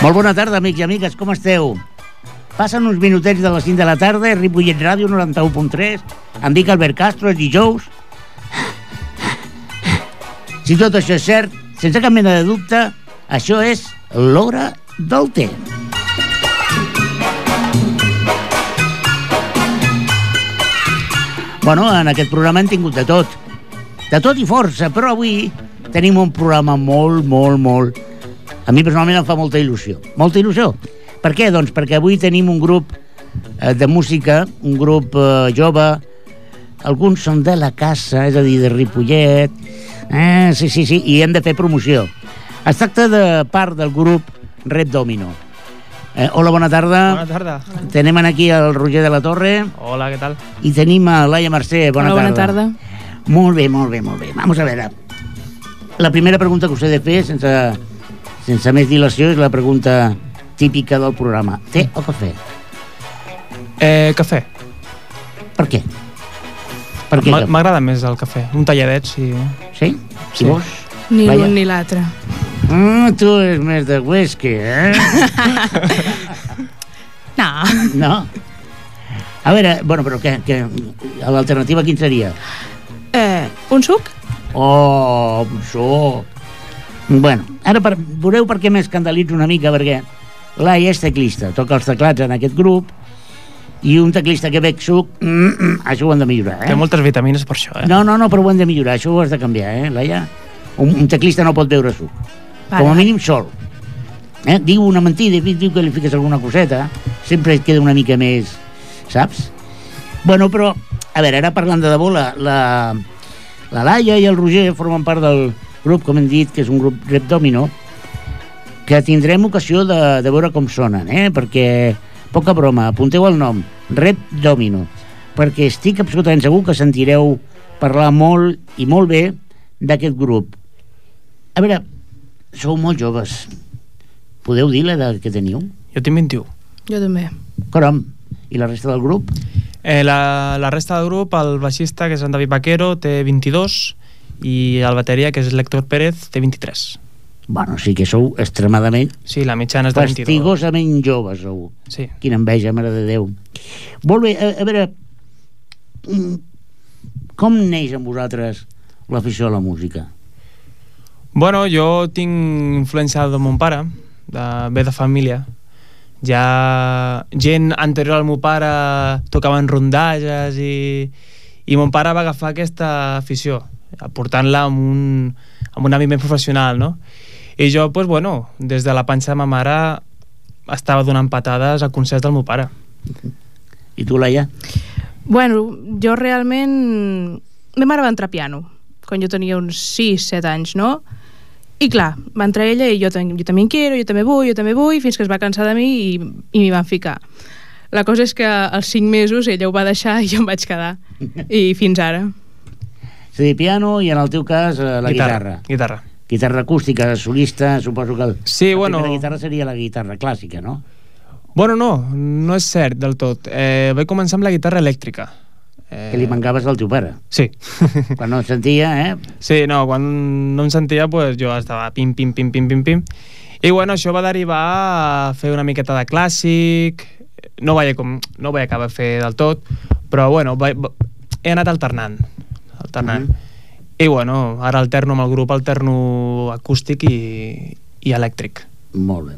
Molt bona tarda, amics i amigues, com esteu? Passen uns minutets de les 5 de la tarda, Ripollet Ràdio 91.3, em dic Albert Castro, és dijous. Si tot això és cert, sense cap mena de dubte, això és l'hora del temps. Bueno, en aquest programa hem tingut de tot. De tot i força, però avui tenim un programa molt, molt, molt... A mi personalment em fa molta il·lusió. Molta il·lusió. Per què? Doncs perquè avui tenim un grup eh, de música, un grup eh, jove, alguns són de la casa, és a dir, de Ripollet, eh, sí, sí, sí, i hem de fer promoció. Es tracta de part del grup Red Domino. Eh, hola, bona tarda. Bona tarda. Tenim aquí el Roger de la Torre Hola, què tal? i tenim a Laia Mercè. Bona Hola, tarda. bona tarda. Molt bé, molt bé, molt bé. Vamos a veure. La primera pregunta que us he de fer, sense, sense més dilació, és la pregunta típica del programa. Té o cafè? Eh, cafè. Per què? Per què? M'agrada més el cafè. Un talladet, sí. Sí? Sí. I vos? Ni l'un ni l'altre. Mm, tu és més de whisky, eh? No. No? A veure, bueno, però què, què, l'alternativa quin seria? Eh, un suc? Oh, això... Bueno, ara per, veureu per què m'escandalitzo una mica, perquè Laia és teclista, toca els teclats en aquest grup, i un teclista que bec suc, mm, mm, això ho hem de millorar, Té eh? moltes vitamines per això, eh? No, no, no, però ho hem de millorar, això ho has de canviar, eh, Laia? Un, un teclista no pot beure suc, Vale, com a mínim sol. Eh? Diu una mentida, i diu que li fiques alguna coseta, sempre et queda una mica més, saps? Bueno, però, a veure, ara parlant de debò, la, la, la Laia i el Roger formen part del grup, com hem dit, que és un grup Rep Domino, que tindrem ocasió de, de veure com sonen, eh? perquè, poca broma, apunteu el nom, Rep Domino, perquè estic absolutament segur que sentireu parlar molt i molt bé d'aquest grup. A veure, sou molt joves. Podeu dir l'edat que teniu? Jo tinc 21. Jo també. Caram, i la resta del grup? Eh, la, la resta del grup, el baixista, que és en David Vaquero, té 22, i el bateria, que és l'Héctor Pérez, té 23. Bueno, sí que sou extremadament Sí, la mitjana és de 22. fastigosament joves, sou. Sí. Quina enveja, mare de Déu. Molt bé, a, a veure, mm, com neix amb vosaltres l'afició a la música? Bueno, jo tinc influència de mon pare, de, ve de família. Ja gent anterior al meu pare tocaven rondalles i, i mon pare va agafar aquesta afició, aportant-la amb un, amb un àmbit més professional, no? I jo, pues, bueno, des de la panxa de ma mare estava donant patades a concerts del meu pare. I tu, Laia? Bueno, jo realment... Ma mare va entrar a piano, quan jo tenia uns 6-7 anys, no? I clar, va entrar ella i jo, jo també en quiero, jo també vull, jo també vull, fins que es va cansar de mi i, i m'hi van ficar. La cosa és que als 5 mesos ella ho va deixar i jo em vaig quedar. I fins ara. És a dir, piano i en el teu cas eh, la guitarra. Guitarra. Guitarra acústica, solista, suposo que el, Sí, la bueno... primera guitarra seria la guitarra clàssica, no? Bueno, no, no és cert del tot. Eh, vaig començar amb la guitarra elèctrica. Eh, Que li mancaves al teu pare. Sí. Quan no et sentia, eh? Sí, no, quan no em sentia, pues, jo estava pim, pim, pim, pim, pim, pim. I bueno, això va derivar a fer una miqueta de clàssic, no vaig, com, no vaig acabar de fer del tot, però bueno, vaig, va- he anat alternant, alternant. Mhm. I bueno, ara alterno amb el grup, alterno acústic i, i elèctric. Molt bé.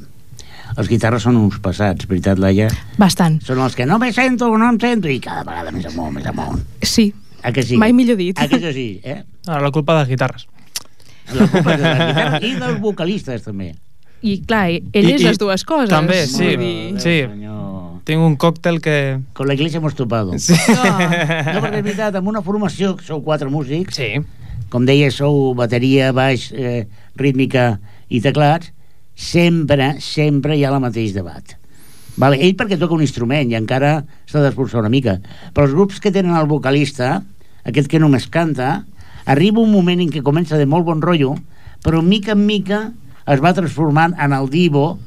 Els guitarres són uns passats, veritat, Laia? Bastant. Són els que no me sento, no em sento, i cada vegada més amunt, més amunt. Sí, A que sí? mai millor dit. A que això sí, eh? Ara, la culpa de les guitarres. La culpa és de la guitarra i dels vocalistes, també. I clar, ell I- és i- les dues coses. també, sí. Dir- Sí. Senyor. Tinc un còctel que... Con la iglesia hemos topado. Sí. No. No, perquè és veritat, amb una formació, que sou quatre músics, Sí. com deia, sou bateria, baix, eh, rítmica i teclats, sempre, sempre hi ha el mateix debat. Vale, ell perquè toca un instrument i encara s'ha d'esforçar una mica. Però els grups que tenen el vocalista, aquest que només canta, arriba un moment en què comença de molt bon rotllo, però mica en mica es va transformant en el divo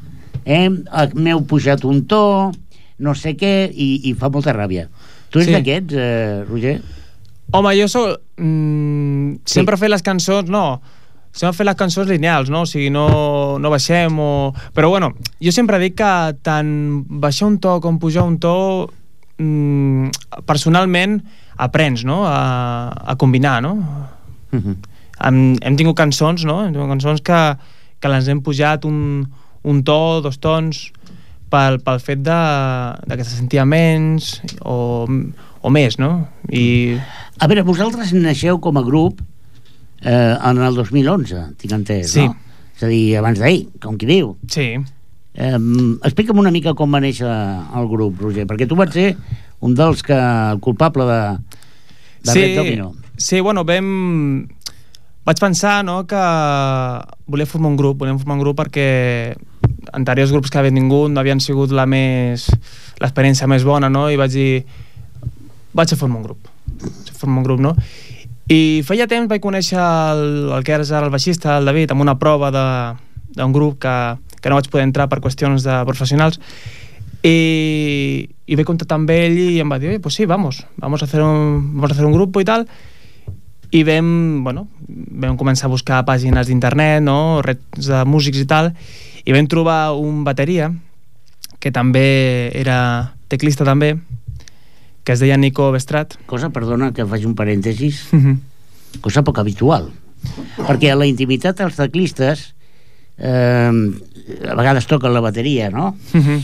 eh, m'heu pujat un to, no sé què, i, i fa molta ràbia. Tu ets Sí. d'aquests, eh, Roger? Home, jo soc... Mm, Sí. sempre he fet les cançons... No, he fet les cançons lineals, no? O sigui, no, no baixem o... Però, bueno, jo sempre dic que tant baixar un to com pujar un to mm, personalment aprens, no? A, a combinar, no? Uh -huh. hem, hem tingut cançons, no? Hem tingut cançons que, que les hem pujat un, un to, dos tons, pel, pel fet de, de que se sentia menys o, o més, no? I A veure, vosaltres naixeu com a grup eh, en el 2011, tinc entès, Sí. no? És a dir, abans d'ahir, com qui diu. sí, Eh, explica'm una mica com va néixer el grup, Roger, perquè tu vas ser un dels que... el culpable de, de sí, Red Domino. Sí, bueno, vam... Vaig pensar no, que volia formar un grup, volíem formar un grup perquè anteriors grups que havien tingut no havien sigut la més l'experiència més bona, no? I vaig dir vaig a formar un grup. Vaig a formar un grup, no? I feia temps vaig conèixer el, el que ara el baixista, el David, amb una prova d'un grup que, que no vaig poder entrar per qüestions de professionals i, i vaig contactar amb ell i em va dir, pues sí, vamos, vamos a hacer un, vamos a hacer un grupo y tal i vam, bueno, vam començar a buscar pàgines d'internet, no? reds de músics i tal, i vam trobar un bateria que també era teclista també, que es deia Nico Bestrat. Cosa, perdona que faig un parèntesis, Mhm. cosa poc habitual. Perquè a la intimitat dels teclistes eh, a vegades toquen la bateria, no? Mhm.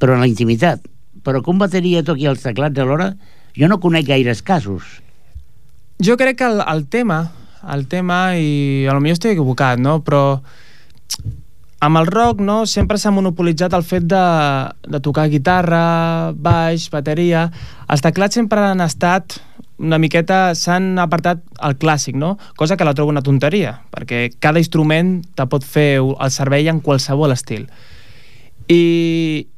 Però en la intimitat. Però que un bateria toqui els teclats alhora, jo no conec gaires casos. Jo crec que el, el tema, el tema, i a lo millor estic equivocat, no? però amb el rock no, sempre s'ha monopolitzat el fet de, de tocar guitarra, baix, bateria... Els teclats sempre han estat una miqueta, s'han apartat al clàssic, no? Cosa que la trobo una tonteria, perquè cada instrument te pot fer el servei en qualsevol estil. I,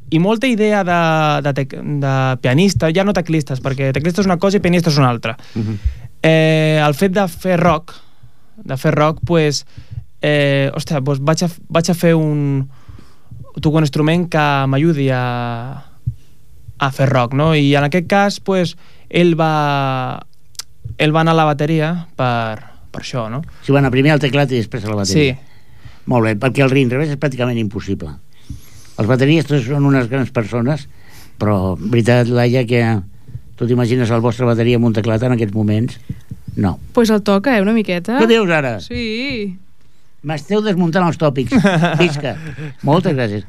i molta idea de, de, tec, de pianista, ja no teclistes, perquè teclista és una cosa i pianista és una altra. Uh -huh. Eh, el fet de fer rock, de fer rock, pues, eh, ostres, pues vaig, a, vaig a fer un... tocar un instrument que m'ajudi a, a fer rock, no? I en aquest cas, pues, ell va, ell va anar a la bateria per, per això, no? Si van a primer al teclat i després a la bateria. Sí, Molt bé, perquè el rin revés és pràcticament impossible. Els bateristes són unes grans persones, però, veritat, Laia, que tu t'imagines el vostre bateria amb un teclat en aquests moments? No. pues el toca, eh, una miqueta. Què dius ara? Sí. M'esteu desmuntant els tòpics. Visca. Moltes gràcies.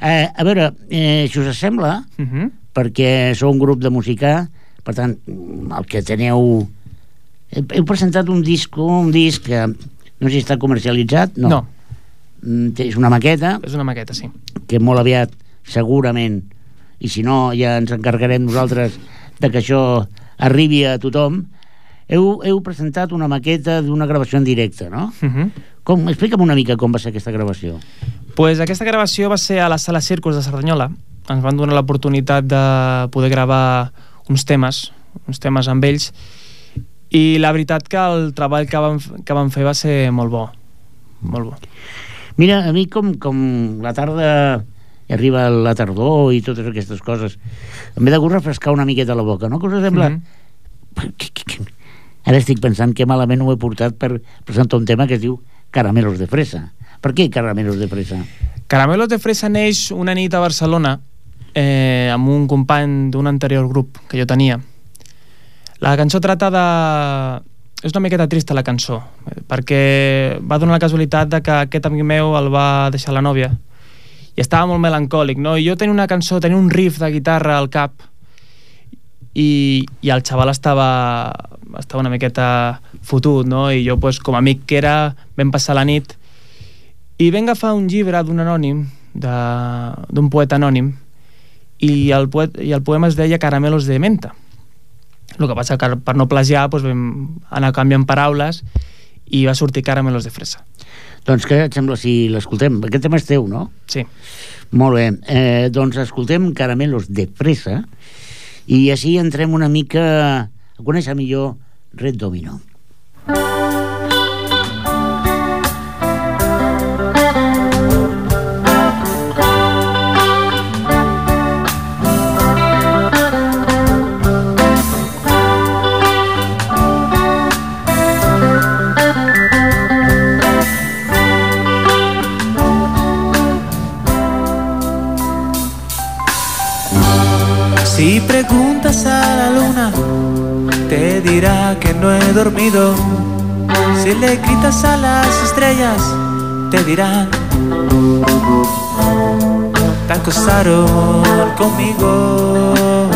Eh, a veure, eh, si us sembla, uh -huh. perquè sou un grup de música, per tant, el que teneu... Heu presentat un disc, un disc que no sé si està comercialitzat, no. no, Mm, És una maqueta és una maqueta, sí. que molt aviat, segurament, i si no, ja ens encarregarem nosaltres de que això arribi a tothom, heu, heu presentat una maqueta d'una gravació en directe, no? Uh -huh. Com, explica'm una mica com va ser aquesta gravació. Pues aquesta gravació va ser a la sala Circus de Cerdanyola. Ens van donar l'oportunitat de poder gravar uns temes, uns temes amb ells, i la veritat que el treball que vam, que vam fer va ser molt bo. Molt bo. Mira, a mi com, com la tarda arriba la tardor i totes aquestes coses, em ve de gust refrescar una miqueta la boca, no? Que us sembla? Que- que- Ara estic pensant que malament ho he portat per presentar un tema que es diu Caramelos de fresa. Per què Caramelos de fresa? Caramelos de Fresa neix una nit a Barcelona eh, amb un company d'un anterior grup que jo tenia. La cançó trata de... És una miqueta trista la cançó, eh, perquè va donar la casualitat de que aquest amic meu el va deixar la nòvia i estava molt melancòlic, no? I jo tenia una cançó, tenia un riff de guitarra al cap i, i el xaval estava, estava una miqueta fotut, no? I jo, pues, com a amic que era, vam passar la nit i vam agafar un llibre d'un anònim, de- d'un poeta anònim, i el, poet, i el poema es deia Caramelos de menta. El que passa que per no plagiar doncs vam anar canviant paraules i va sortir Caramelos de fresa. Doncs què et sembla si l'escoltem? Aquest tema és teu, no? Sí. Molt bé. Eh, doncs escoltem Caramelos de fresa i així entrem una mica a conèixer millor Red Domino. Si preguntas a la luna, te dirá que no he dormido. Si le gritas a las estrellas, te dirán, te acostaron conmigo.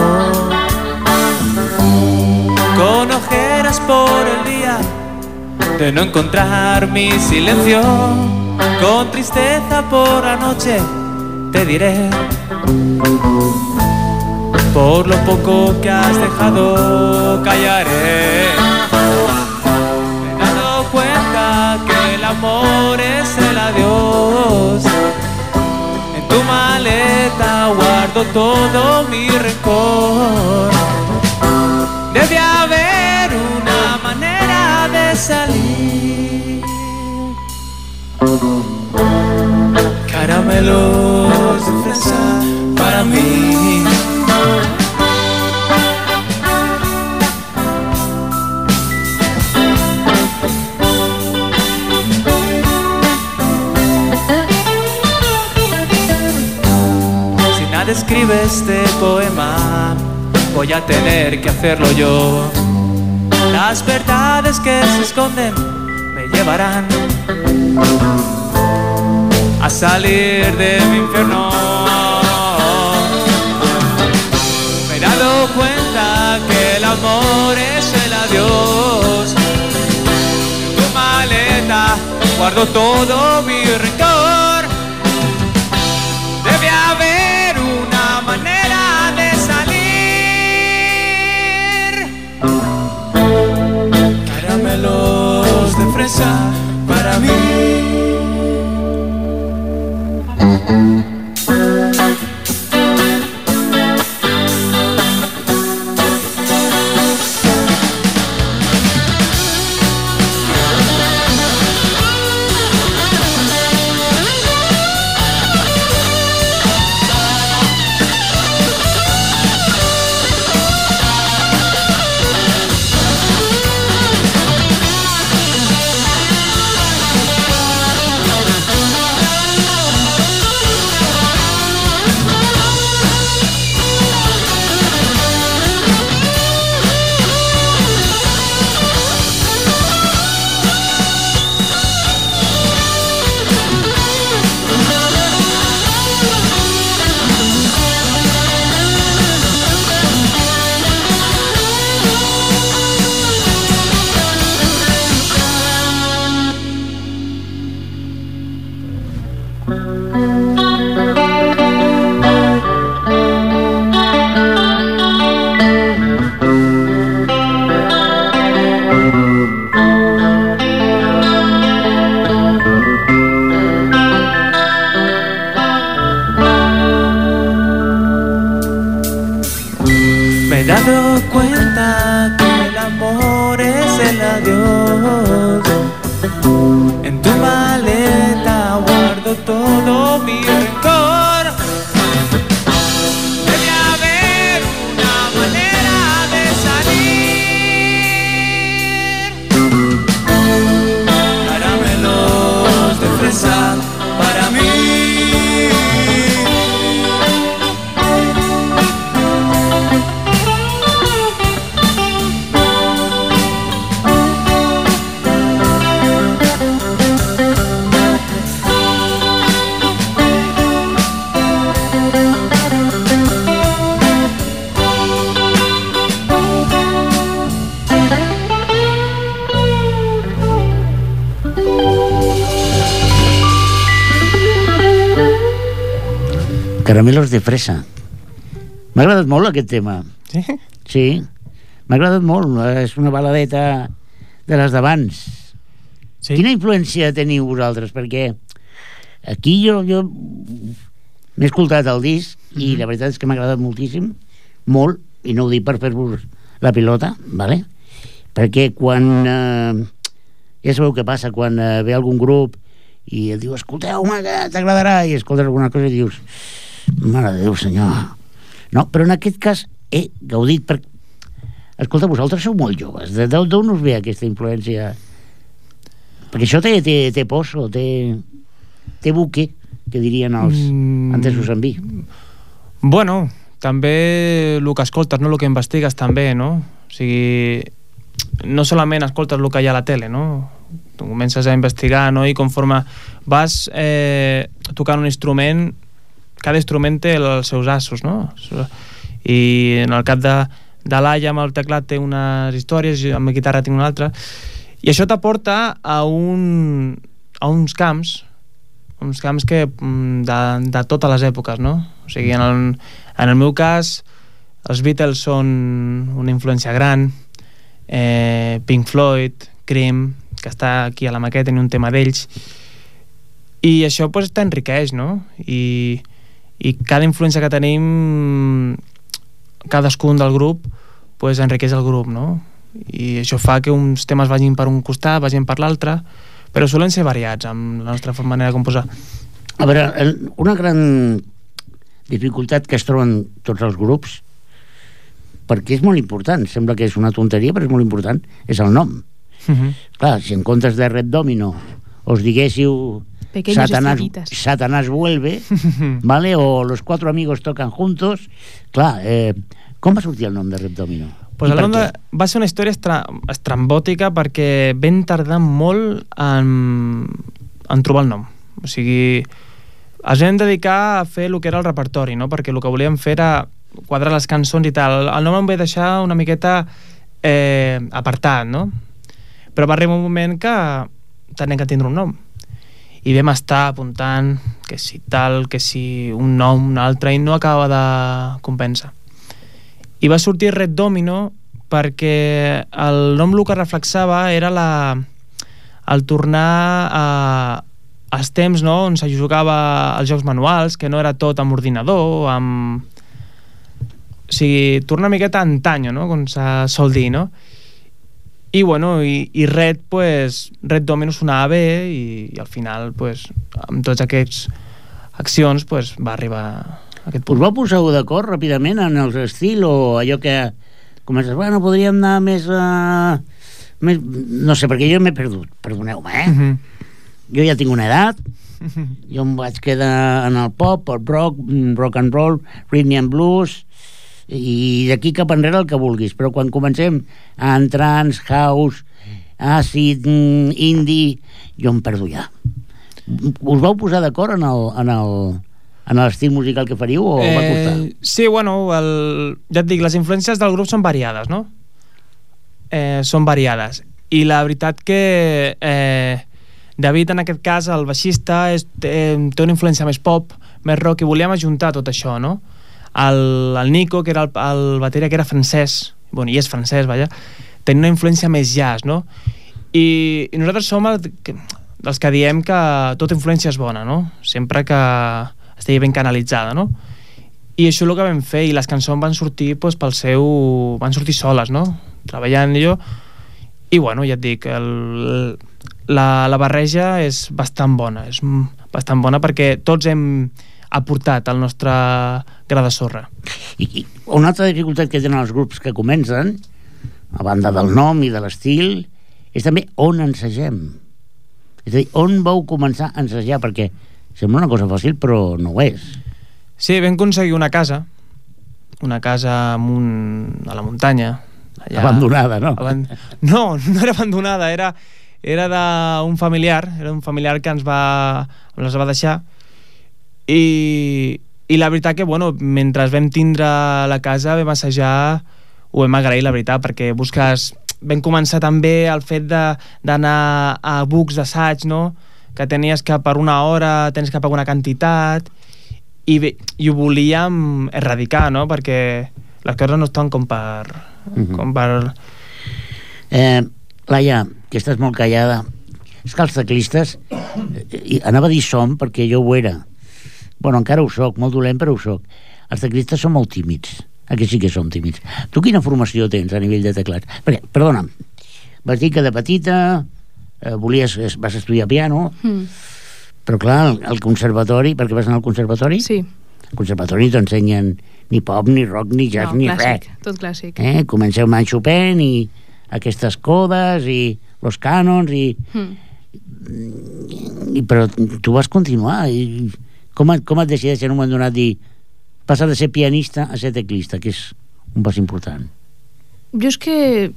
Con ojeras por el día, de no encontrar mi silencio. Con tristeza por la noche, te diré por lo poco que has dejado callaré. Me he dado cuenta que el amor es el adiós. En tu maleta guardo todo mi rencor. Debe haber una manera de salir. Caramelos de fresa para mí. Escribe este poema, voy a tener que hacerlo yo. Las verdades que se esconden me llevarán a salir de mi infierno. Me he dado cuenta que el amor es el adiós. En tu maleta guardo todo mi rencor. abandonou-me. Caramelos de fresa. M'ha agradat molt aquest tema. Sí? Sí, m'ha agradat molt. És una baladeta de les d'abans. Sí. Quina influència teniu vosaltres? Perquè aquí jo, jo m'he escoltat el disc i Mhm. la veritat és que m'ha agradat moltíssim, molt, i no ho dic per fer-vos la pilota, vale? perquè quan... Eh, ja sabeu què passa quan eh, ve algun grup i et diu, escolteu-me t'agradarà i escoltes alguna cosa i dius mare de Déu senyor no, però en aquest cas he gaudit per... escolta, vosaltres sou molt joves de- d'on us ve aquesta influència perquè això té, té, té poso té, té buque que dirien els Mm. antes us en vi Bueno, també el que escoltes, no? el que investigues també, no? O sigui, no solament escoltes el que hi ha a la tele, no? Tu comences a investigar, no? I conforme vas eh, tocant un instrument, cada instrument té els seus assos, no? I en el cap de, de l'Aia amb el teclat té unes històries, amb la guitarra tinc una altra, i això t'aporta a, un, a uns camps, uns camps que mm, de, de totes les èpoques, no? O sigui, en el, en el meu cas, els Beatles són una influència gran, eh, Pink Floyd, Cream, que està aquí a la maqueta, en un tema d'ells, i això pues, t'enriqueix, no? I, I cada influència que tenim, cadascun del grup, pues, enriqueix el grup, no? I això fa que uns temes vagin per un costat, vagin per l'altre, però solen ser variats amb la nostra manera de composar. A veure, el- una gran dificultat que es troben tots els grups, perquè és molt important, sembla que és una tonteria, però és molt important, és el nom. Uh -huh. Clar, si en comptes de Red Domino us diguéssiu Pequeños Satanás, estrellitas. Satanás vuelve, ¿vale? O los cuatro amigos tocan juntos. Clar, eh, com va sortir el nom de Red Domino? Pues el nom de, què? va ser una història estra, estrambòtica perquè vam tardar molt en, en trobar el nom. O sigui, ens vam dedicar a fer el que era el repertori, no? perquè el que volíem fer era quadrar les cançons i tal. El nom em va deixar una miqueta eh, apartat, no? Però va arribar un moment que tenia que tindre un nom. I vam estar apuntant que si tal, que si un nom, un altre, i no acaba de compensar i va sortir Red Domino perquè el nom el que reflexava era la, el tornar a, als temps no, on se jugava als jocs manuals, que no era tot amb ordinador, amb... O sigui, tornar una miqueta a antany, no?, com se sol dir, no? I, bueno, i, i Red, pues, Red Domino sonava bé i, i al final, pues, amb tots aquests accions, pues, va arribar a aquest Us punt. vau posar d'acord ràpidament en els estil o allò que comences, bueno, podríem anar més a... Més, no sé, perquè jo m'he perdut, perdoneu-me, eh? Mhm. Jo ja tinc una edat, jo em vaig quedar en el pop, el rock, rock and roll, rhythm and blues, i d'aquí cap enrere el que vulguis, però quan comencem a entrar en house, àcid, mm, indie, jo em perdo ja. Us vau posar d'acord en el, en el, en l'estil musical que faríeu o va costar? Eh, sí, bueno, el, ja et dic, les influències del grup són variades, no? Eh, són variades. I la veritat que eh, David, en aquest cas, el baixista, és, té, té una influència més pop, més rock, i volíem ajuntar tot això, no? El, el Nico, que era el, el bateria, que era francès, bueno, i és francès, vaja, tenia una influència més jazz, no? I, i nosaltres som el, que, dels que diem que tota influència és bona, no? Sempre que estigui ben canalitzada, no? I això és el que vam fer, i les cançons van sortir doncs, pel seu... van sortir soles, no? Treballant i jo. I bueno, ja et dic, el, la, la barreja és bastant bona, és bastant bona perquè tots hem aportat el nostre gra de sorra. I, I una altra dificultat que tenen els grups que comencen, a banda del nom i de l'estil, és també on ensagem. És a dir, on vau començar a ensajar? Perquè sembla una cosa fàcil, però no ho és. Sí, vam aconseguir una casa, una casa amb un, a la muntanya. Ja. Abandonada, no? Aban... No, no era abandonada, era, era d'un familiar, era un familiar que ens va, ens va deixar i, i la veritat que, bueno, mentre vam tindre la casa vam assajar, ho vam agrair, la veritat, perquè busques... Vam començar també el fet d'anar a bucs d'assaig, no?, que tenies que per una hora tens que pagar una quantitat i, bé, i ho volíem erradicar, no?, perquè les coses no estan com per... Mhm. com per Eh, Laia, que estàs molt callada, és que els teclistes, eh, i anava a dir som perquè jo ho era, bueno, encara ho soc, molt dolent, però ho soc. Els teclistes són molt tímids. Aquí sí que som tímids. Tu quina formació tens a nivell de teclats? Perquè, perdona'm, vas dir que de petita eh, volies, es- vas estudiar piano, Mm. però clar, el, el conservatori, perquè vas anar al conservatori? Sí, Al conservatori t'ensenyen ni pop, ni rock, ni jazz, no, ni clàssic, res. tot clàssic. Eh? Comenceu amb Chopin i aquestes codes i los cànons i, Mm. i però tu vas continuar i com, et- com et decideixes en un moment donat dir passar de ser pianista a ser teclista, que és un pas important. Jo és que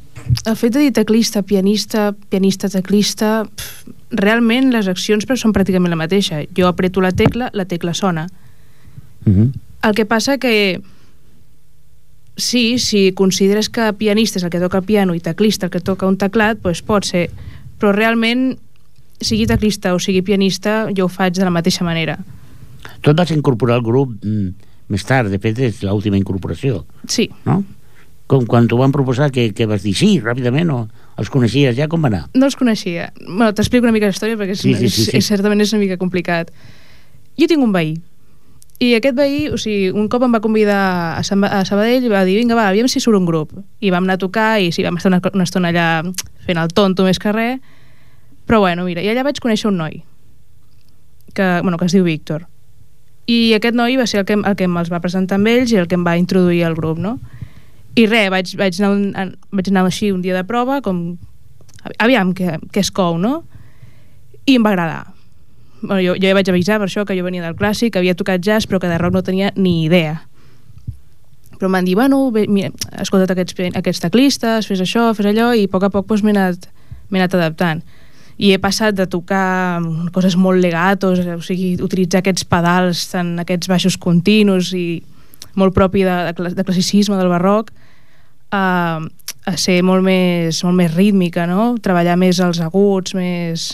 el fet de dir teclista, pianista, pianista, teclista, pff, realment les accions però són pràcticament la mateixa. Jo apreto la tecla, la tecla sona. Uh -huh. El que passa que sí, si consideres que pianista és el que toca el piano i teclista el que toca un teclat, doncs pot ser. Però realment, sigui teclista o sigui pianista, jo ho faig de la mateixa manera. Tu et vas incorporar al grup mm, més tard, de fet és l'última incorporació, Sí, no? Com quan t'ho van proposar, que, que vas dir sí, ràpidament, o els coneixies ja, com va anar? no els coneixia. Bueno, T'explico una mica la història perquè és, Sí, sí, sí, és, sí. certament és una mica complicat. Jo tinc un veí i aquest veí, o sigui, un cop em va convidar a, a Sabadell i va dir, vinga, va, aviam si surt un grup. I vam anar a tocar i sí, vam estar una, una estona allà fent el tonto més que res, però bueno, mira, i allà vaig conèixer un noi que, bueno, que es diu Víctor. I aquest noi va ser el que, el que me'ls va presentar amb ells i el que em va introduir al grup, no? I res, vaig, vaig, anar, un, vaig anar així un dia de prova, com... Aviam, què, què es cou, no? I em va agradar. Bueno, jo, jo ja vaig avisar per això que jo venia del clàssic, havia tocat jazz, però que de rock no tenia ni idea. Però em van dir, bueno, bé, mira, escolta't aquests, aquests teclistes, fes això, fes allò, i a poc a poc doncs, m'he anat, anat adaptant. I he passat de tocar coses molt legatos, o sigui, utilitzar aquests pedals, tan, aquests baixos continus i molt propi de, de, de classicisme, del barroc, a, a ser molt més, molt més rítmica, no? Treballar més els aguts, més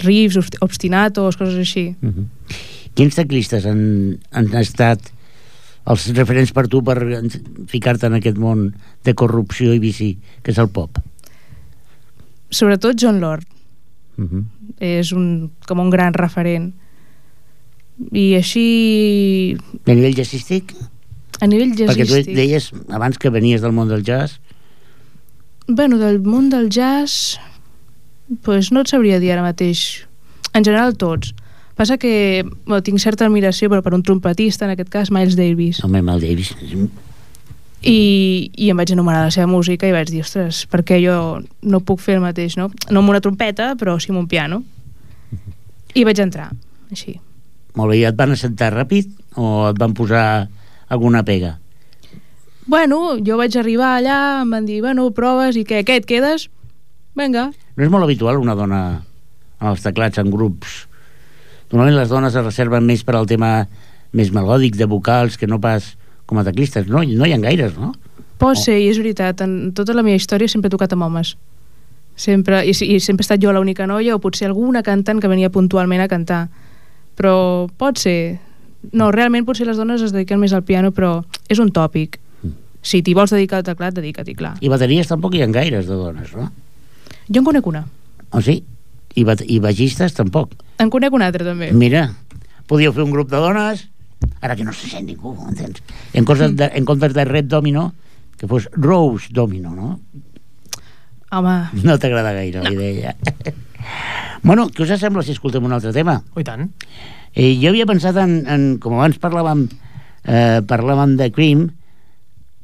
riffs, obst- obstinatos, coses així. Uh -huh. Quins teclistes han, han estat els referents per tu per ficar-te en aquest món de corrupció i vici, que és el pop? Sobretot John Lord Uh -huh. és un, com un gran referent. I així, A nivell jazzístic? a nivell Perquè tu jazzístic... deies, abans que venies del món del jazz, Bueno, del món del jazz pues no et sabria dir ara mateix. En general tots. Passa que bueno, tinc certa admiració però per un trompetista, en aquest cas Miles Davis. home, Mal Davis, I, i em vaig enumerar la seva música i vaig dir, ostres, per què jo no puc fer el mateix, no? No amb una trompeta, però sí amb un piano. I vaig entrar, així. molt bé, i et van assentar ràpid o et van posar alguna pega? Bueno, jo vaig arribar allà, em van dir, bueno, proves, i què, què, et quedes? Vinga. No és molt habitual una dona en els teclats, en grups. Normalment les dones es reserven més per al tema més melòdic, de vocals, que no pas com a teclistes. No, no hi ha gaires, no? Pot Oh. ser, i és veritat, en tota la meva història sempre he tocat amb homes. Sempre, i, i sempre he estat jo l'única noia, o potser alguna cantant que venia puntualment a cantar. Però pot ser... No, realment potser les dones es dediquen més al piano, però és un tòpic. Si t'hi vols dedicar al teclat, dedica't-hi, clar. I bateries tampoc hi ha gaires de dones, no? Jo en conec una. O sí? I, i baixistes tampoc. En conec una altra, també. Mira, podíeu fer un grup de dones, ara que no se sent ningú, entens? En, coses de, en comptes de Red Domino, que fos Rose Domino, no? Home, No t'agrada gaire la idea. bueno, què us sembla si escoltem un altre tema? Oh, i tant. Eh, jo havia pensat en, en com abans parlàvem, eh, parlàvem de Cream,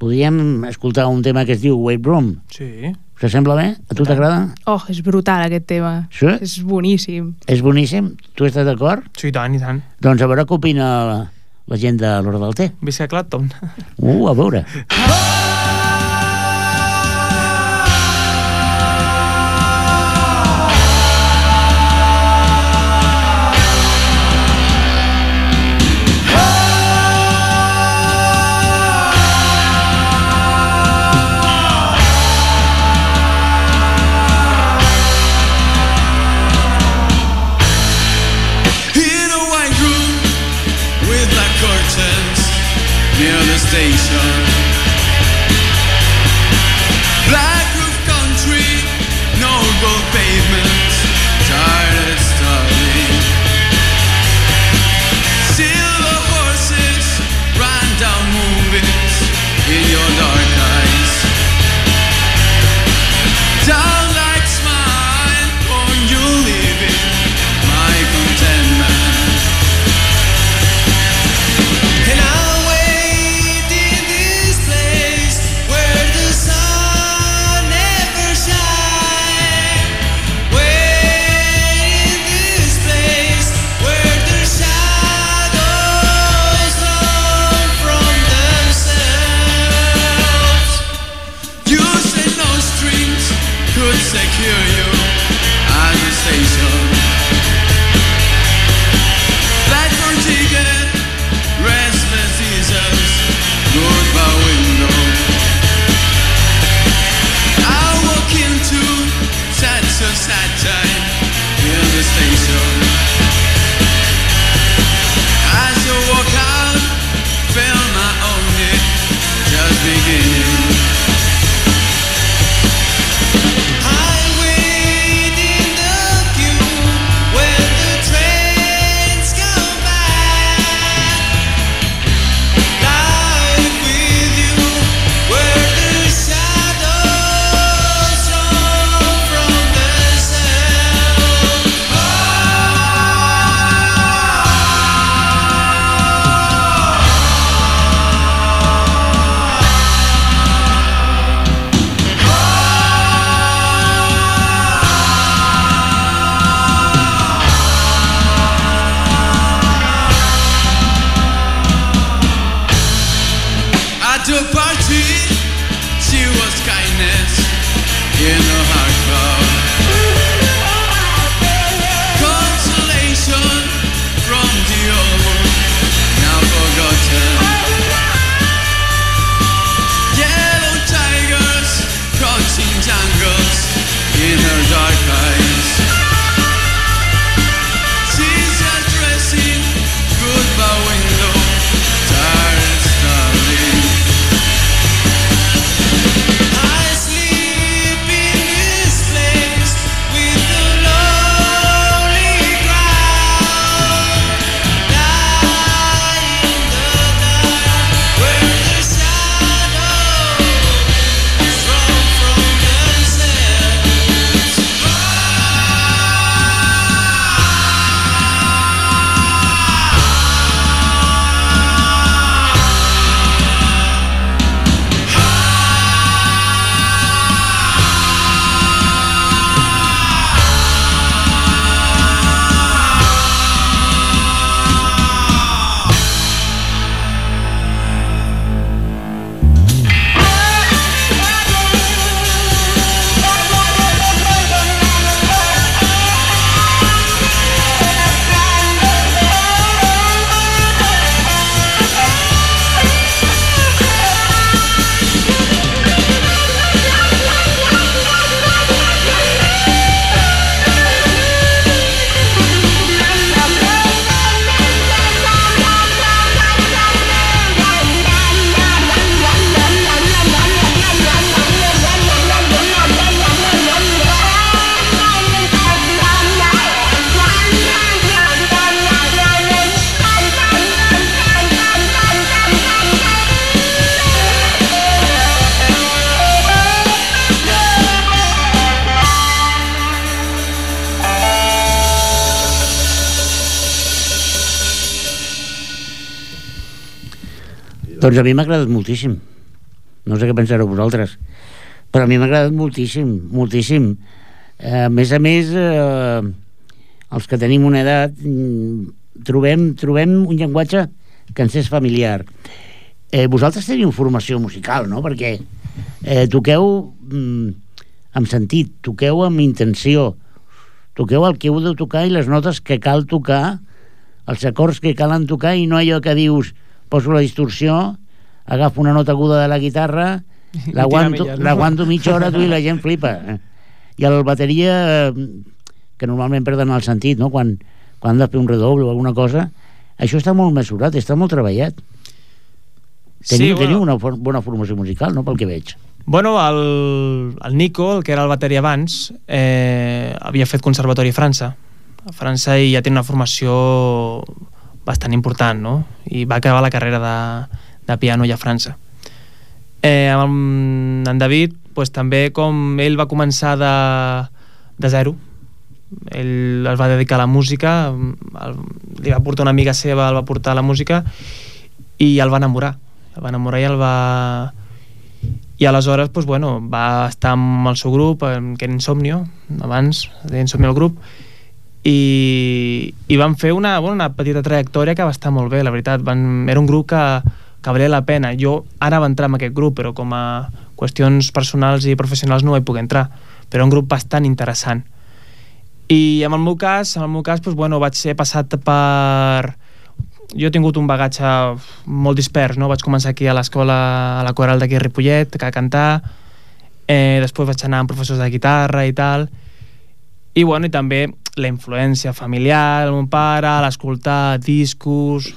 podríem escoltar un tema que es diu Weight Room. Sí. Us sembla bé? A tu t'agrada? oh, és brutal aquest tema. Sí? És boníssim. És boníssim? Tu estàs d'acord? Sí, i tant, i tant. Doncs a veure què opina la, gent de l'Hora del Té. Clapton. Uh, a veure. In Doncs a mi m'ha agradat moltíssim. No sé què pensareu vosaltres. Però a mi m'ha agradat moltíssim, moltíssim. Eh, a més a més, eh, els que tenim una edat mm, trobem, trobem un llenguatge que ens és familiar. Eh, vosaltres teniu formació musical, no? Perquè eh, toqueu mm, amb sentit, toqueu amb intenció, toqueu el que heu de tocar i les notes que cal tocar, els acords que calen tocar i no allò que dius poso la distorsió, agafo una nota aguda de la guitarra, l'aguanto no? mitja hora tu i la gent flipa. I el bateria, que normalment perden el sentit, no? quan, quan han de fer un redoble o alguna cosa, això està molt mesurat, està molt treballat. Teniu, Sí, teniu bueno. una for bona formació musical, no?, pel que veig. Bueno, el, el Nico, el que era el bateria abans, eh, havia fet conservatori a França. A França i ja té una formació bastant important, no? I va acabar la carrera de, de piano ja a França. Eh, amb en David, pues, també com ell va començar de, de zero, ell es va dedicar a la música, el, li va portar una amiga seva, el va portar a la música i el va enamorar. El va enamorar i el va, i aleshores pues, bueno, va estar amb el seu grup que era Insomnio abans, Insomnio el grup i, i van fer una, bueno, una petita trajectòria que va estar molt bé, la veritat. Van, era un grup que, que valia la pena. Jo ara va entrar en aquest grup però com a qüestions personals i professionals no hi puc entrar. Però un grup bastant interessant. I en el meu cas, en el meu cas doncs, bueno, vaig ser passat per jo he tingut un bagatge molt dispers, no? Vaig començar aquí a l'escola, a la coral d'aquí a Ripollet, a cantar, eh, després vaig anar amb professors de guitarra i tal, i bueno, i també la influència familiar, el meu pare, l'escoltar discos,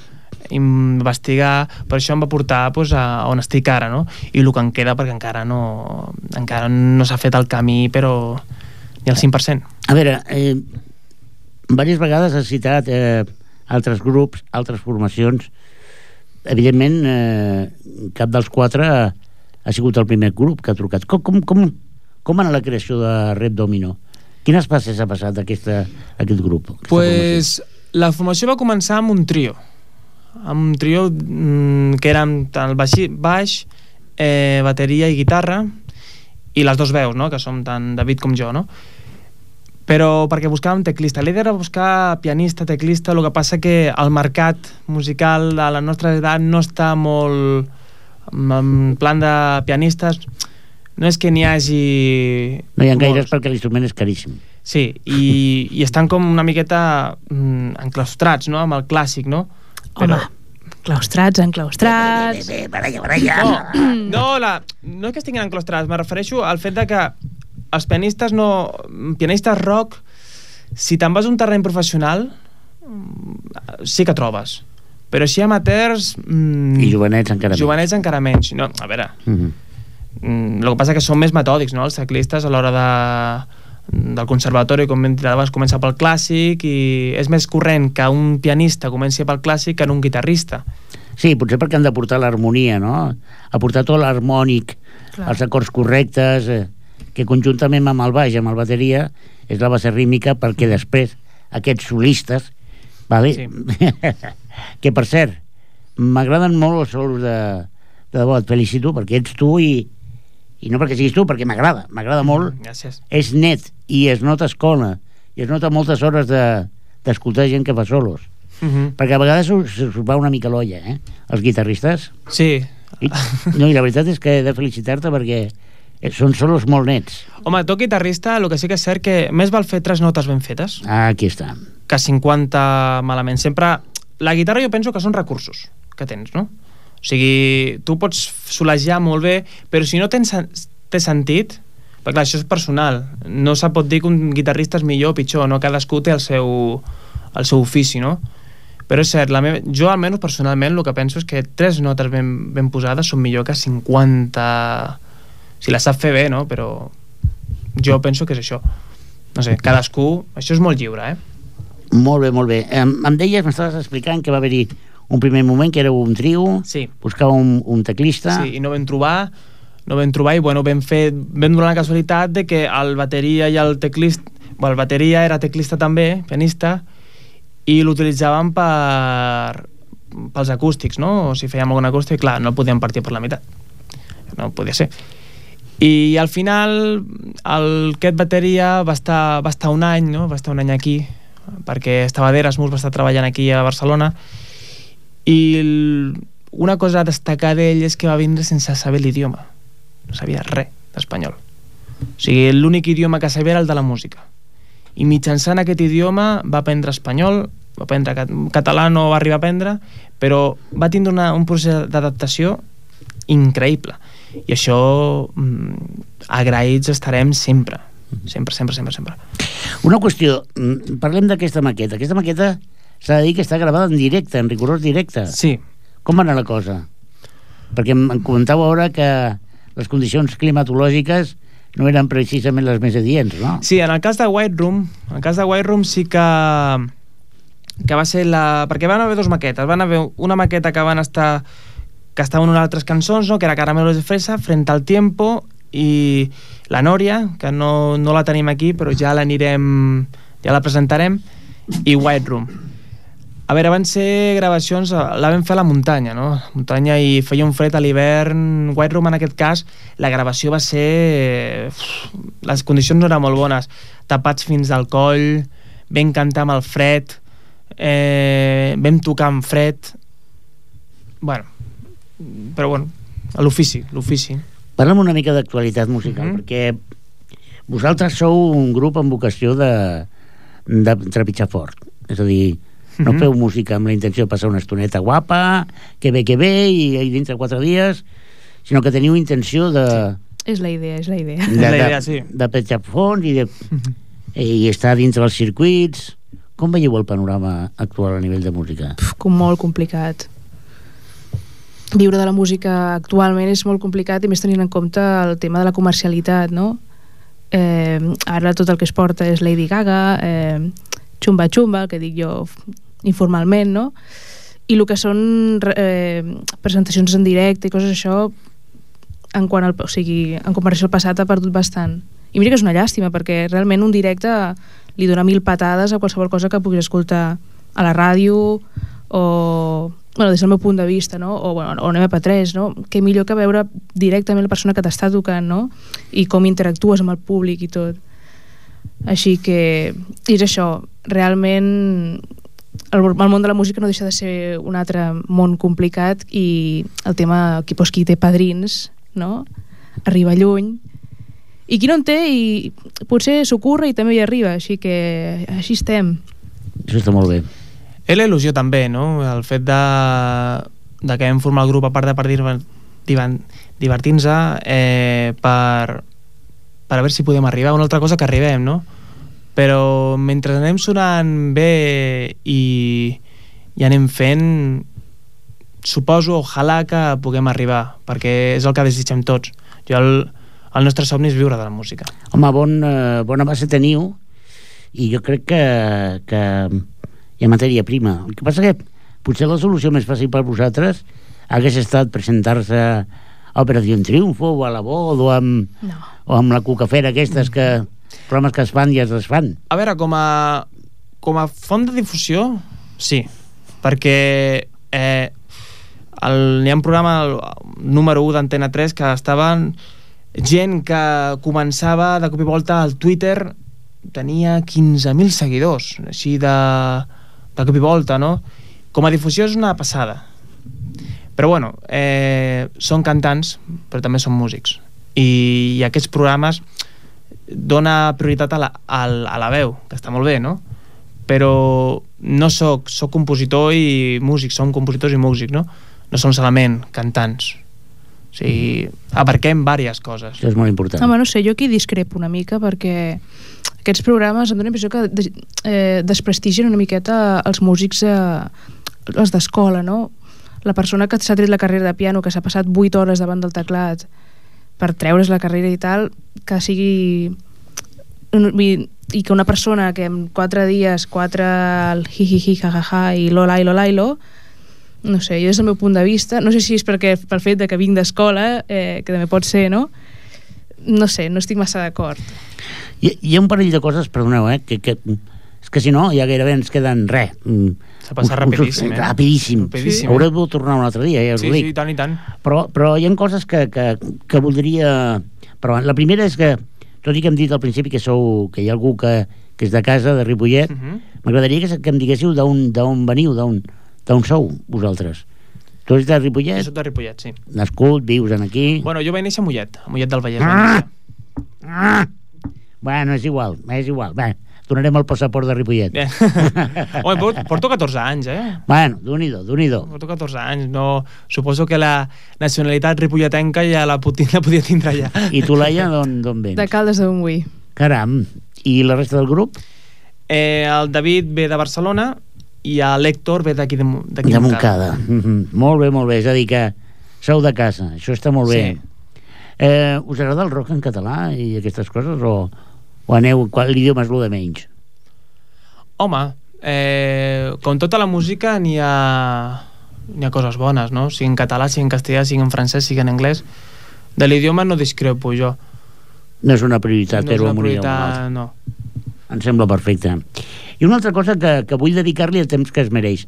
investigar, per això em va portar pues, a on estic ara, no? I el que em queda, perquè encara no, encara no s'ha fet el camí, però ni al 5%. A veure, eh, diverses vegades has citat eh, altres grups, altres formacions. Evidentment, eh, cap dels quatre ha, ha sigut el primer grup que ha trucat. Com, com, com, com anà la creació de Rep Domino? Quines passes ha passat aquesta, aquest grup? aquesta Pues la formació va començar amb un trio amb un trio mm, que érem tant el baix, baix eh, bateria i guitarra i les dos veus, no? que som tant David com jo no? però perquè buscàvem teclista l'idea era buscar pianista, teclista el que passa que el mercat musical a la nostra edat no està molt en plan de pianistes no és que n'hi hagi? No hi ha gaires molts. perquè l'instrument és caríssim. Sí, i, i estan com una miqueta mm, enclaustrats, no?, amb el clàssic, no? Home, claustrats, enclaustrats... Bé, bé, baralla, baralla. No, no, la, no és que estiguin enclaustrats, me refereixo al fet de que els pianistes no... pianistes rock, si te'n vas a un terreny professional, mm, sí que trobes. Però així amateurs... Mm, I jovenets encara més. jovenets encara menys. No, a veure, Mhm. Mm, el que passa que són més metòdics, no?, els ciclistes a l'hora de, del conservatori, com hem dit abans, comença pel clàssic i és més corrent que un pianista comenci pel clàssic que en un guitarrista. Sí, potser perquè han de portar l'harmonia, no? Aportar tot l'harmònic, els acords correctes, eh, que conjuntament amb el baix, amb el bateria, és la base rítmica perquè després aquests solistes, vale? Sí. que per cert, m'agraden molt els solos de, de debò, et felicito perquè ets tu i, i no perquè siguis tu, perquè m'agrada, m'agrada molt, Gràcies. és net i es nota escola i es nota moltes hores de- d'escoltar gent que fa solos Uh -huh. perquè a vegades us, us va una mica l'olla, eh? Els guitarristes. Sí. I, no, i la veritat és que he de felicitar-te perquè eh, són solos molt nets. Home, tot guitarrista, el que sí que és cert que més val fer tres notes ben fetes Ah, aquí està. que 50 malament. Sempre... La guitarra jo penso que són recursos que tens, no? O sigui, tu pots solejar molt bé, però si no tens, té sentit, perquè clar, això és personal, no se pot dir que un guitarrista és millor o pitjor, no? Cadascú té el seu, el seu ofici, no? Però és cert, la meva, jo almenys personalment el que penso és que tres notes ben, ben posades són millor que 50... Si les sap fer bé, no? Però jo penso que és això. No sé, cadascú... Això és molt lliure, eh? Molt bé, molt bé. Em, em deies, m'estaves explicant que va haver-hi un primer moment que era un trio, Sí. buscava un, un teclista... Sí, i no vam trobar no vam trobar i bueno, vam fer vam donar la casualitat de que el bateria i el teclista bueno, el bateria era teclista també, pianista i l'utilitzaven per pels acústics, no? O si fèiem algun acústic, clar, no podíem partir per la meitat. No podia ser. I al final el Ket Bateria va estar, va estar un any, no? va estar un any aquí, perquè estava d'Erasmus, va estar treballant aquí a Barcelona, i el, una cosa a destacar d'ell és que va vindre sense saber l'idioma. No sabia res d'espanyol. O sigui, l'únic idioma que sabia era el de la música. I mitjançant aquest idioma va aprendre espanyol, va aprendre cat català, no va arribar a aprendre, però va tindre una, un procés d'adaptació increïble. I això mm, agraïts estarem sempre. Sempre, sempre, sempre, sempre. Una qüestió, mm, parlem d'aquesta maqueta. Aquesta maqueta s'ha de dir que està gravada en directe, en rigorós directe. Sí, Com va anar la cosa? Perquè em comentàveu ara que les condicions climatològiques no eren precisament les més adients, no? Sí, en el cas de White Room, en el cas de White Room sí que que va ser la... perquè van haver dues maquetes, van haver una maqueta que van estar que estaven unes altres cançons, no? que era Caramelos de Fresa, Frente al Tiempo i La Nòria, que no, no la tenim aquí, però ja l'anirem ja la presentarem, i White Room. A veure, van ser gravacions, eh, la vam fer a la muntanya, no? Muntanya i feia un fred a l'hivern. White Room, en aquest cas, la gravació va ser... uf, Les condicions no eren molt bones. Tapats fins al coll, vam cantar amb el fred, eh, vam tocar amb fred... Bueno, però bueno, a l'ofici, l'ofici. Parla'm una mica d'actualitat musical, Mhm. perquè vosaltres sou un grup amb vocació de, de trepitjar fort. És a dir, no Mhm. feu música amb la intenció de passar una estoneta guapa, que bé, que bé, i, i dintre de quatre dies, sinó que teniu intenció de, És la idea, és la idea. de, la de, idea, sí. de petjar fons i, de, i estar dintre dels circuits. Com veieu el panorama actual a nivell de música? Pf, com molt complicat. Viure de la música actualment és molt complicat i més tenint en compte el tema de la comercialitat, no? Eh, ara tot el que es porta és Lady Gaga, eh, xumba xumba, el que dic jo informalment, no? I el que són eh, presentacions en directe i coses això, en quant al, o sigui, en comparació al passat ha perdut bastant. I mira que és una llàstima, perquè realment un directe li dona mil patades a qualsevol cosa que puguis escoltar a la ràdio o bueno, des del meu punt de vista, no? o, bueno, o en MP3, no? que millor que veure directament la persona que t'està tocant no? i com interactues amb el públic i tot. Així que és això, realment el, el món de la música no deixa de ser un altre món complicat i el tema qui, doncs, qui té padrins no? arriba lluny i qui no en té i potser s'ocorre i també hi arriba així que així estem Això està molt bé. És la il·lusió també, no? El fet de, de que vam formar el grup a part de per divertir-nos eh, per, per a veure si podem arribar. Una altra cosa que arribem, no? Però mentre anem sonant bé i, i anem fent suposo, ojalà que puguem arribar perquè és el que desitgem tots jo el, el nostre somni és viure de la música Home, bon, eh, bona base teniu i jo crec que, que hi ha matèria prima. El que passa que potser la solució més fàcil per vosaltres hagués estat presentar-se a Operació Triunfo o a la Bod o amb, no. o amb la cucafera aquestes que programes que es fan i es desfan. A veure, com a, com a font de difusió, sí, perquè eh, el, n'hi ha un programa el, número 1 d'Antena 3 que estaven gent que començava de cop i volta al Twitter tenia 15.000 seguidors així de, de cop i volta no? com a difusió és una passada però bueno eh, són cantants però també són músics i, i aquests programes dona prioritat a la, a, a la veu, que està molt bé, no? Però no sóc, sóc compositor i músic, som compositors i músics, no? No som solament cantants. O sigui, abarquem diverses coses. Això és molt important. Home, no sé, jo aquí discrepo una mica perquè aquests programes em dóna la impressió que des, eh, desprestigien una miqueta els músics eh, els d'escola, no? La persona que s'ha tret la carrera de piano, que s'ha passat 8 hores davant del teclat per treure's la carrera i tal, que sigui i que una persona que en 4 dies, 4 el hi hi hi ha ha ha i lo lailo lailo no sé, jo des del meu punt de vista no sé si és perquè pel fet de que vinc d'escola eh, que també pot ser, no? no sé, no estic massa d'acord Hi, hi ha un parell de coses, perdoneu, eh, que, que, És que si no, ja gairebé ens queden res. Mm, Uns- uns- rapidíssim, eh? Rapidíssim. Rapidíssim, Haureu eh? de tornar un altre dia, ja us Sí, ho dic. sí, i tant, i tant. Però, però hi ha coses que, que, que voldria... Però la primera és que, tot i que hem dit al principi que sou que hi ha algú que, que és de casa, de Ripollet, Mhm. m'agradaria que, que em diguéssiu d'on veniu, d'on d'on sou vosaltres. Tu ets de Jo Ripollet, soc de Ripollet, sí. nascut, vius en aquí... Bueno, jo vaig néixer a Mollet, a Mollet del Vallès. Ah! Ah! Bueno, és igual, és igual. Bé, donarem el passaport de Ripollet. Bé. Home, porto, porto 14 anys, eh? Bueno, d'un-hi-do, d'un-hi-do. Porto 14 anys. No, suposo que la nacionalitat ripolletenca ja la, puti, la podia tindre ja. I tu, Laia, d'on vens? De Caldes de Montbui. Caram. I la resta del grup? Eh, el David ve de Barcelona i l'Hèctor ve d'aquí de, Mo- d'aquí De Montcada. Mm -hmm. Molt bé, molt bé. És a dir, que sou de casa. Això està molt bé. Sí. Eh, us agrada el rock en català i aquestes coses? O, o aneu... L'idioma és el de menys? Home, eh, com tota la música n'hi ha, n'hi ha coses bones, no? Sigui en català, sigui en castellà, sigui en francès, sigui en anglès. De l'idioma no discrepo jo. No és una prioritat, no és una un prioritat, no. Em sembla perfecte. I una altra cosa que, que vull dedicar-li el temps que es mereix.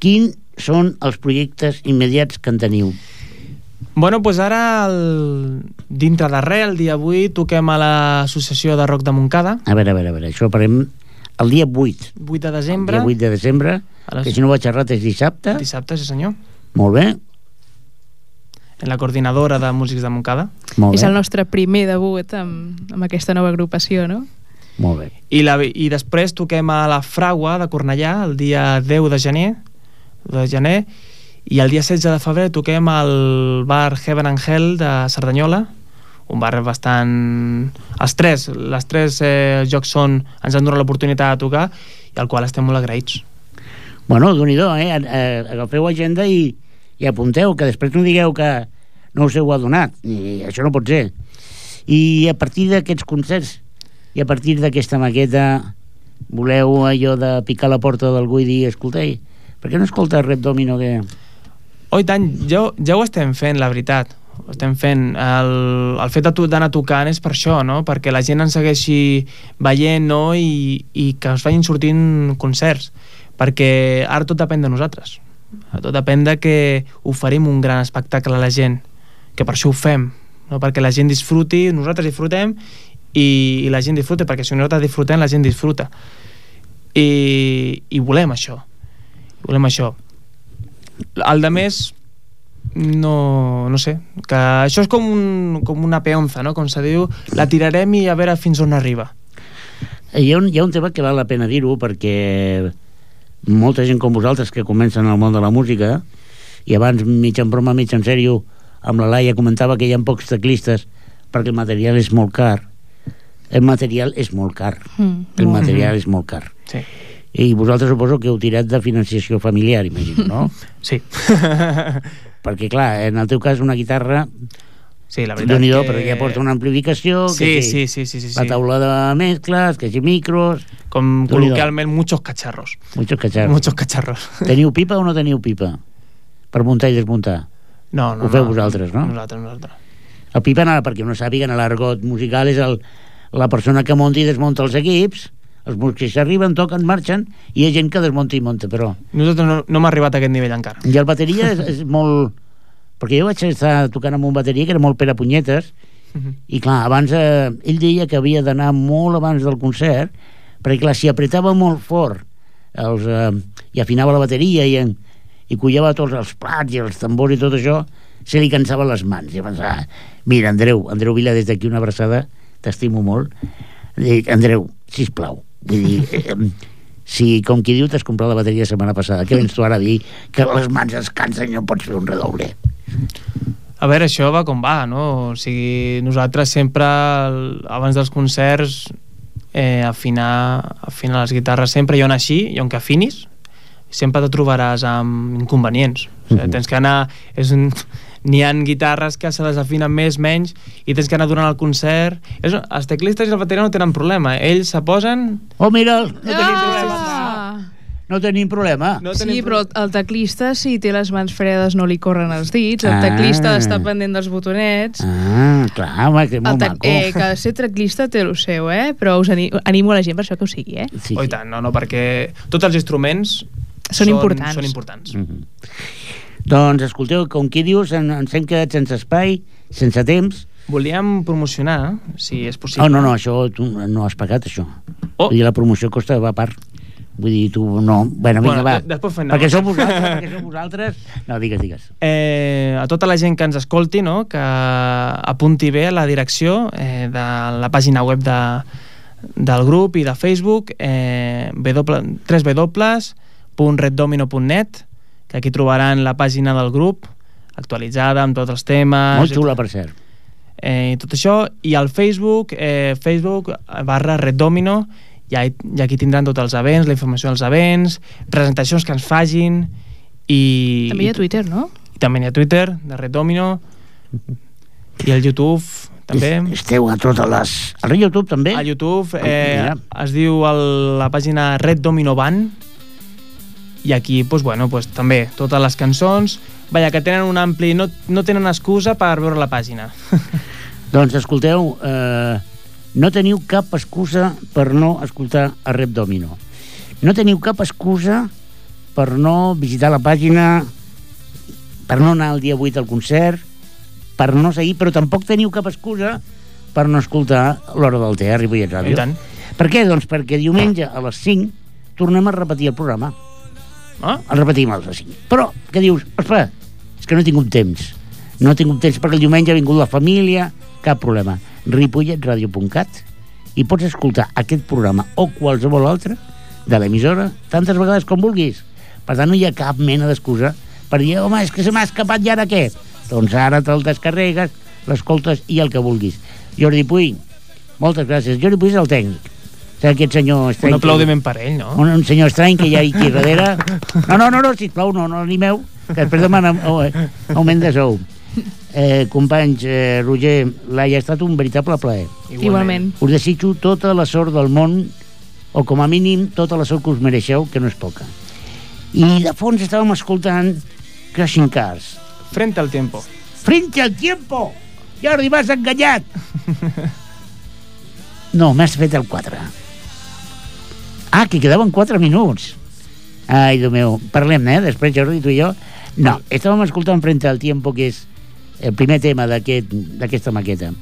Quins són els projectes immediats que en teniu? Bueno, doncs ara, el... dintre de res, el dia 8, toquem a l'Associació de Rock de Montcada, A veure, a veure, a veure. Això farem el dia 8. 8 de El desembre, dia 8 de desembre, les... que si no vaig errat és dissabte. dissabte, sí senyor, Molt bé, en la coordinadora de músics de Montcada. molt És bé. el nostre primer debut amb, amb aquesta nova agrupació, no? Molt bé. I, la, I després toquem a la Fragua de Cornellà el dia 10 de gener, de gener i el dia 16 de febrer toquem al bar Heaven and Hell de Cerdanyola un bar bastant... Els tres, les tres eh, jocs són, ens han donat l'oportunitat de tocar i al qual estem molt agraïts. Bueno, déu nhi eh? eh? Agafeu agenda i, i apunteu, que després no digueu que no us heu adonat. I això no pot ser. I a partir d'aquests concerts i a partir d'aquesta maqueta voleu allò de picar la porta d'algú i dir, escolteu, per què no escolta Red Domino que... Oh, i tant, ja, ja ho estem fent, la veritat. Ho estem fent. El, el fet d'anar tocant és per això, no? Perquè la gent ens segueixi veient, no? I, i que es vagin sortint concerts. Perquè ara tot depèn de nosaltres. Tot depèn de que oferim un gran espectacle a la gent. Que per això ho fem. No? Perquè la gent disfruti, nosaltres disfrutem i, i la gent disfruta, perquè si nosaltres disfrutem, la gent disfruta. I, i volem això. Volem això el de més no, no sé. Que això és com, un, com una peonza no? com se diu, la tirarem i a veure fins on arriba. Hi ha un, hi ha un tema que val la pena dir-ho perquè molta gent com vosaltres que comencen al món de la música i abans mig en broma, mig en sèrio amb la Laia comentava que hi ha pocs teclistes perquè el material és molt car. El material és molt car. Mm, el material és molt car. Sí, i vosaltres suposo que heu tirat de financiació familiar imagino, no? sí. perquè clar, en el teu cas una guitarra sí la veritat que... perquè ja porta una amplificació sí, que sí, sí, sí, sí, la taula de mescles, que si micros com col·loquialment muchos cacharros muchos cacharros muchos cacharros Teniu pipa o no teniu pipa? Per muntar i desmuntar. no, no, Ho feu no, vosaltres, no? nosaltres, nosaltres El pipa, perquè no sàpiguen, l'argot musical és el, la persona que munta i desmunta els equips, els músics arriben, toquen, marxen, i hi ha gent que desmunta i munta, però... nosaltres no, no hem arribat a aquest nivell encara I el bateria és, és molt... Perquè jo vaig estar tocant amb un bateria que era molt per a punyetes, Mhm. i clar, abans eh, ell deia que havia d'anar molt abans del concert, perquè clar, si apretava molt fort els, eh, i afinava la bateria i, en, i collava tots els plats i els tambors i tot això, se li cansaven les mans. I pensava, mira, Andreu, Andreu Vila, des d'aquí una abraçada, t'estimo molt. Dic, Andreu, sisplau, vull dir, eh, si, com qui diu, t'has comprat la bateria la setmana passada, què vens tu ara a dir que les mans es cansen i no pots fer un redoble? A veure, això va com va, no? O sigui, nosaltres sempre, abans dels concerts, eh, afinar, afinar les guitarres sempre, i on així, i on que afinis, sempre te trobaràs amb inconvenients. O sigui, Mhm. tens que anar... És un, n'hi ha guitarres que se les afinen més, menys, i tens que anar durant el concert. És, els teclistes i el bateria no tenen problema. Ells se posen... Oh, mira'l, no tenim Ah! problema. no tenim problema. No Sí, tenim però el teclista, si té les mans fredes, no li corren els dits. El Ah. teclista està pendent dels botonets. Ah, clar, home, que molt tec- maco. eh, que ser teclista té el seu, eh? Però us ani animo a la gent per això que ho sigui, eh? Sí, Oh, i sí. tant, no, no, perquè tots els instruments Són importants. Són importants. Mhm. Doncs, escolteu, com qui dius, en- ens hem quedat sense espai, sense temps. Volíem promocionar, si és possible. Oh, no, no, això tu no has pagat, això. Oh. Vull dir, la promoció costa a part. Vull dir, tu no... Bueno, vinga, Bueno, va. de- després fem perquè sou vosaltres, perquè sou vosaltres... No, digues, digues. Eh, a tota la gent que ens escolti, no? que apunti bé la direcció eh, de la pàgina web de, del grup i de Facebook eh, www.reddomino.net que aquí trobaran la pàgina del grup actualitzada amb tots els temes Molt xula, per cert. eh, i tot això, i al Facebook, eh, Facebook barra Red Domino, i, i aquí tindran tots els events, la informació dels events, presentacions que ens fagin, i... També hi ha Twitter, no? i també hi ha Twitter, de Red Domino, i el YouTube, també. Es- Esteu a totes les... Al YouTube també? A YouTube eh, Mira. es diu el, la pàgina Red Domino Band i aquí pues, bueno, pues, també totes les cançons Vaja, que tenen un ampli... No, no tenen excusa per veure la pàgina. Doncs escolteu, eh, no teniu cap excusa per no escoltar a Rep Domino. No teniu cap excusa per no visitar la pàgina, per no anar el dia 8 al concert, per no seguir, però tampoc teniu cap excusa per no escoltar l'Hora del Té a Ripollet Ràdio. tant. Per què? Doncs perquè diumenge a les 5 tornem a repetir el programa. Ah? El repetim les 5. Però, què dius? Ospa, és que no he tingut temps. No he tingut temps perquè el diumenge ha vingut la família, cap problema. ripolletradio.cat i pots escoltar aquest programa o qualsevol altre de l'emissora tantes vegades com vulguis. Per tant, no hi ha cap mena d'excusa per dir, home, és que se m'ha escapat ja ara què? Doncs ara te'l descarregues, l'escoltes i el que vulguis. Jordi Puy, moltes gràcies. Jordi Puy és el tècnic. Aquest senyor Un estrany. que- aplaudiment per ell, no? un, un senyor estrany que hi ha aquí darrere. No, no, no, no sisplau, no, no animeu, que després demana oh, eh, augment de sou. Eh, companys, eh, Roger, Laia, ha estat un veritable plaer. Igualment. Us desitjo tota la sort del món, o com a mínim tota la sort que us mereixeu, que no és poca. I de fons estàvem escoltant Crashing Cars. Frente al tiempo. Frente al tiempo! Jordi, m'has enganyat! No, m'has fet el 4. Ah, que quedaven 4 minuts. Ai, Déu meu. Parlem, eh? Després, Jordi, tu i jo. No, estàvem escoltant Frente al tiempo, que és el primer tema d'aquest- d'aquesta maqueta.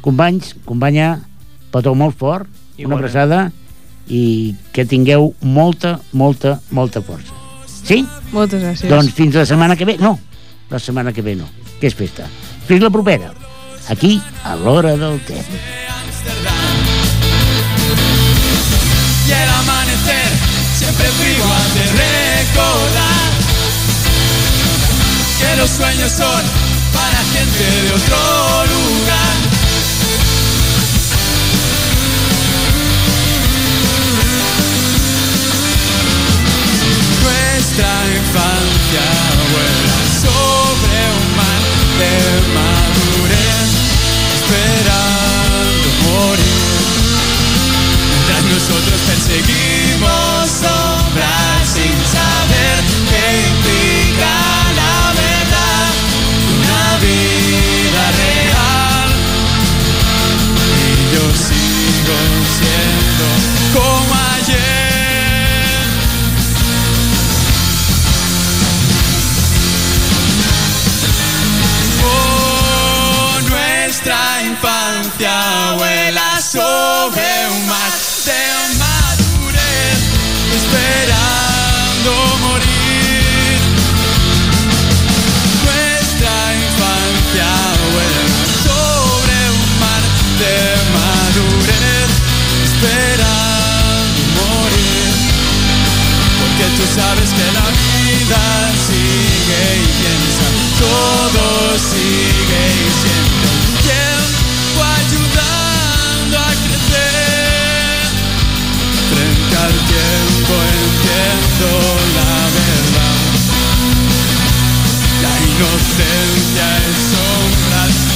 Companys, companya, petó molt fort, una Igualment. abraçada i que tingueu molta, molta, molta força. Sí? Moltes gràcies. Doncs fins la setmana que ve. No, la setmana que ve no, que és festa. Fins la propera. Aquí, a l'hora del té. Y el amanecer siempre frío de recordar que los sueños son para gente de otro lugar. Nuestra infancia vuela sobre un mar de madurez, esperando nosotros perseguimos. sombras Tú sabes que la vida sigue y piensa, todo sigue y siempre el tiempo ayudando a crecer. Frente al tiempo entiendo la verdad. La inocencia es sombras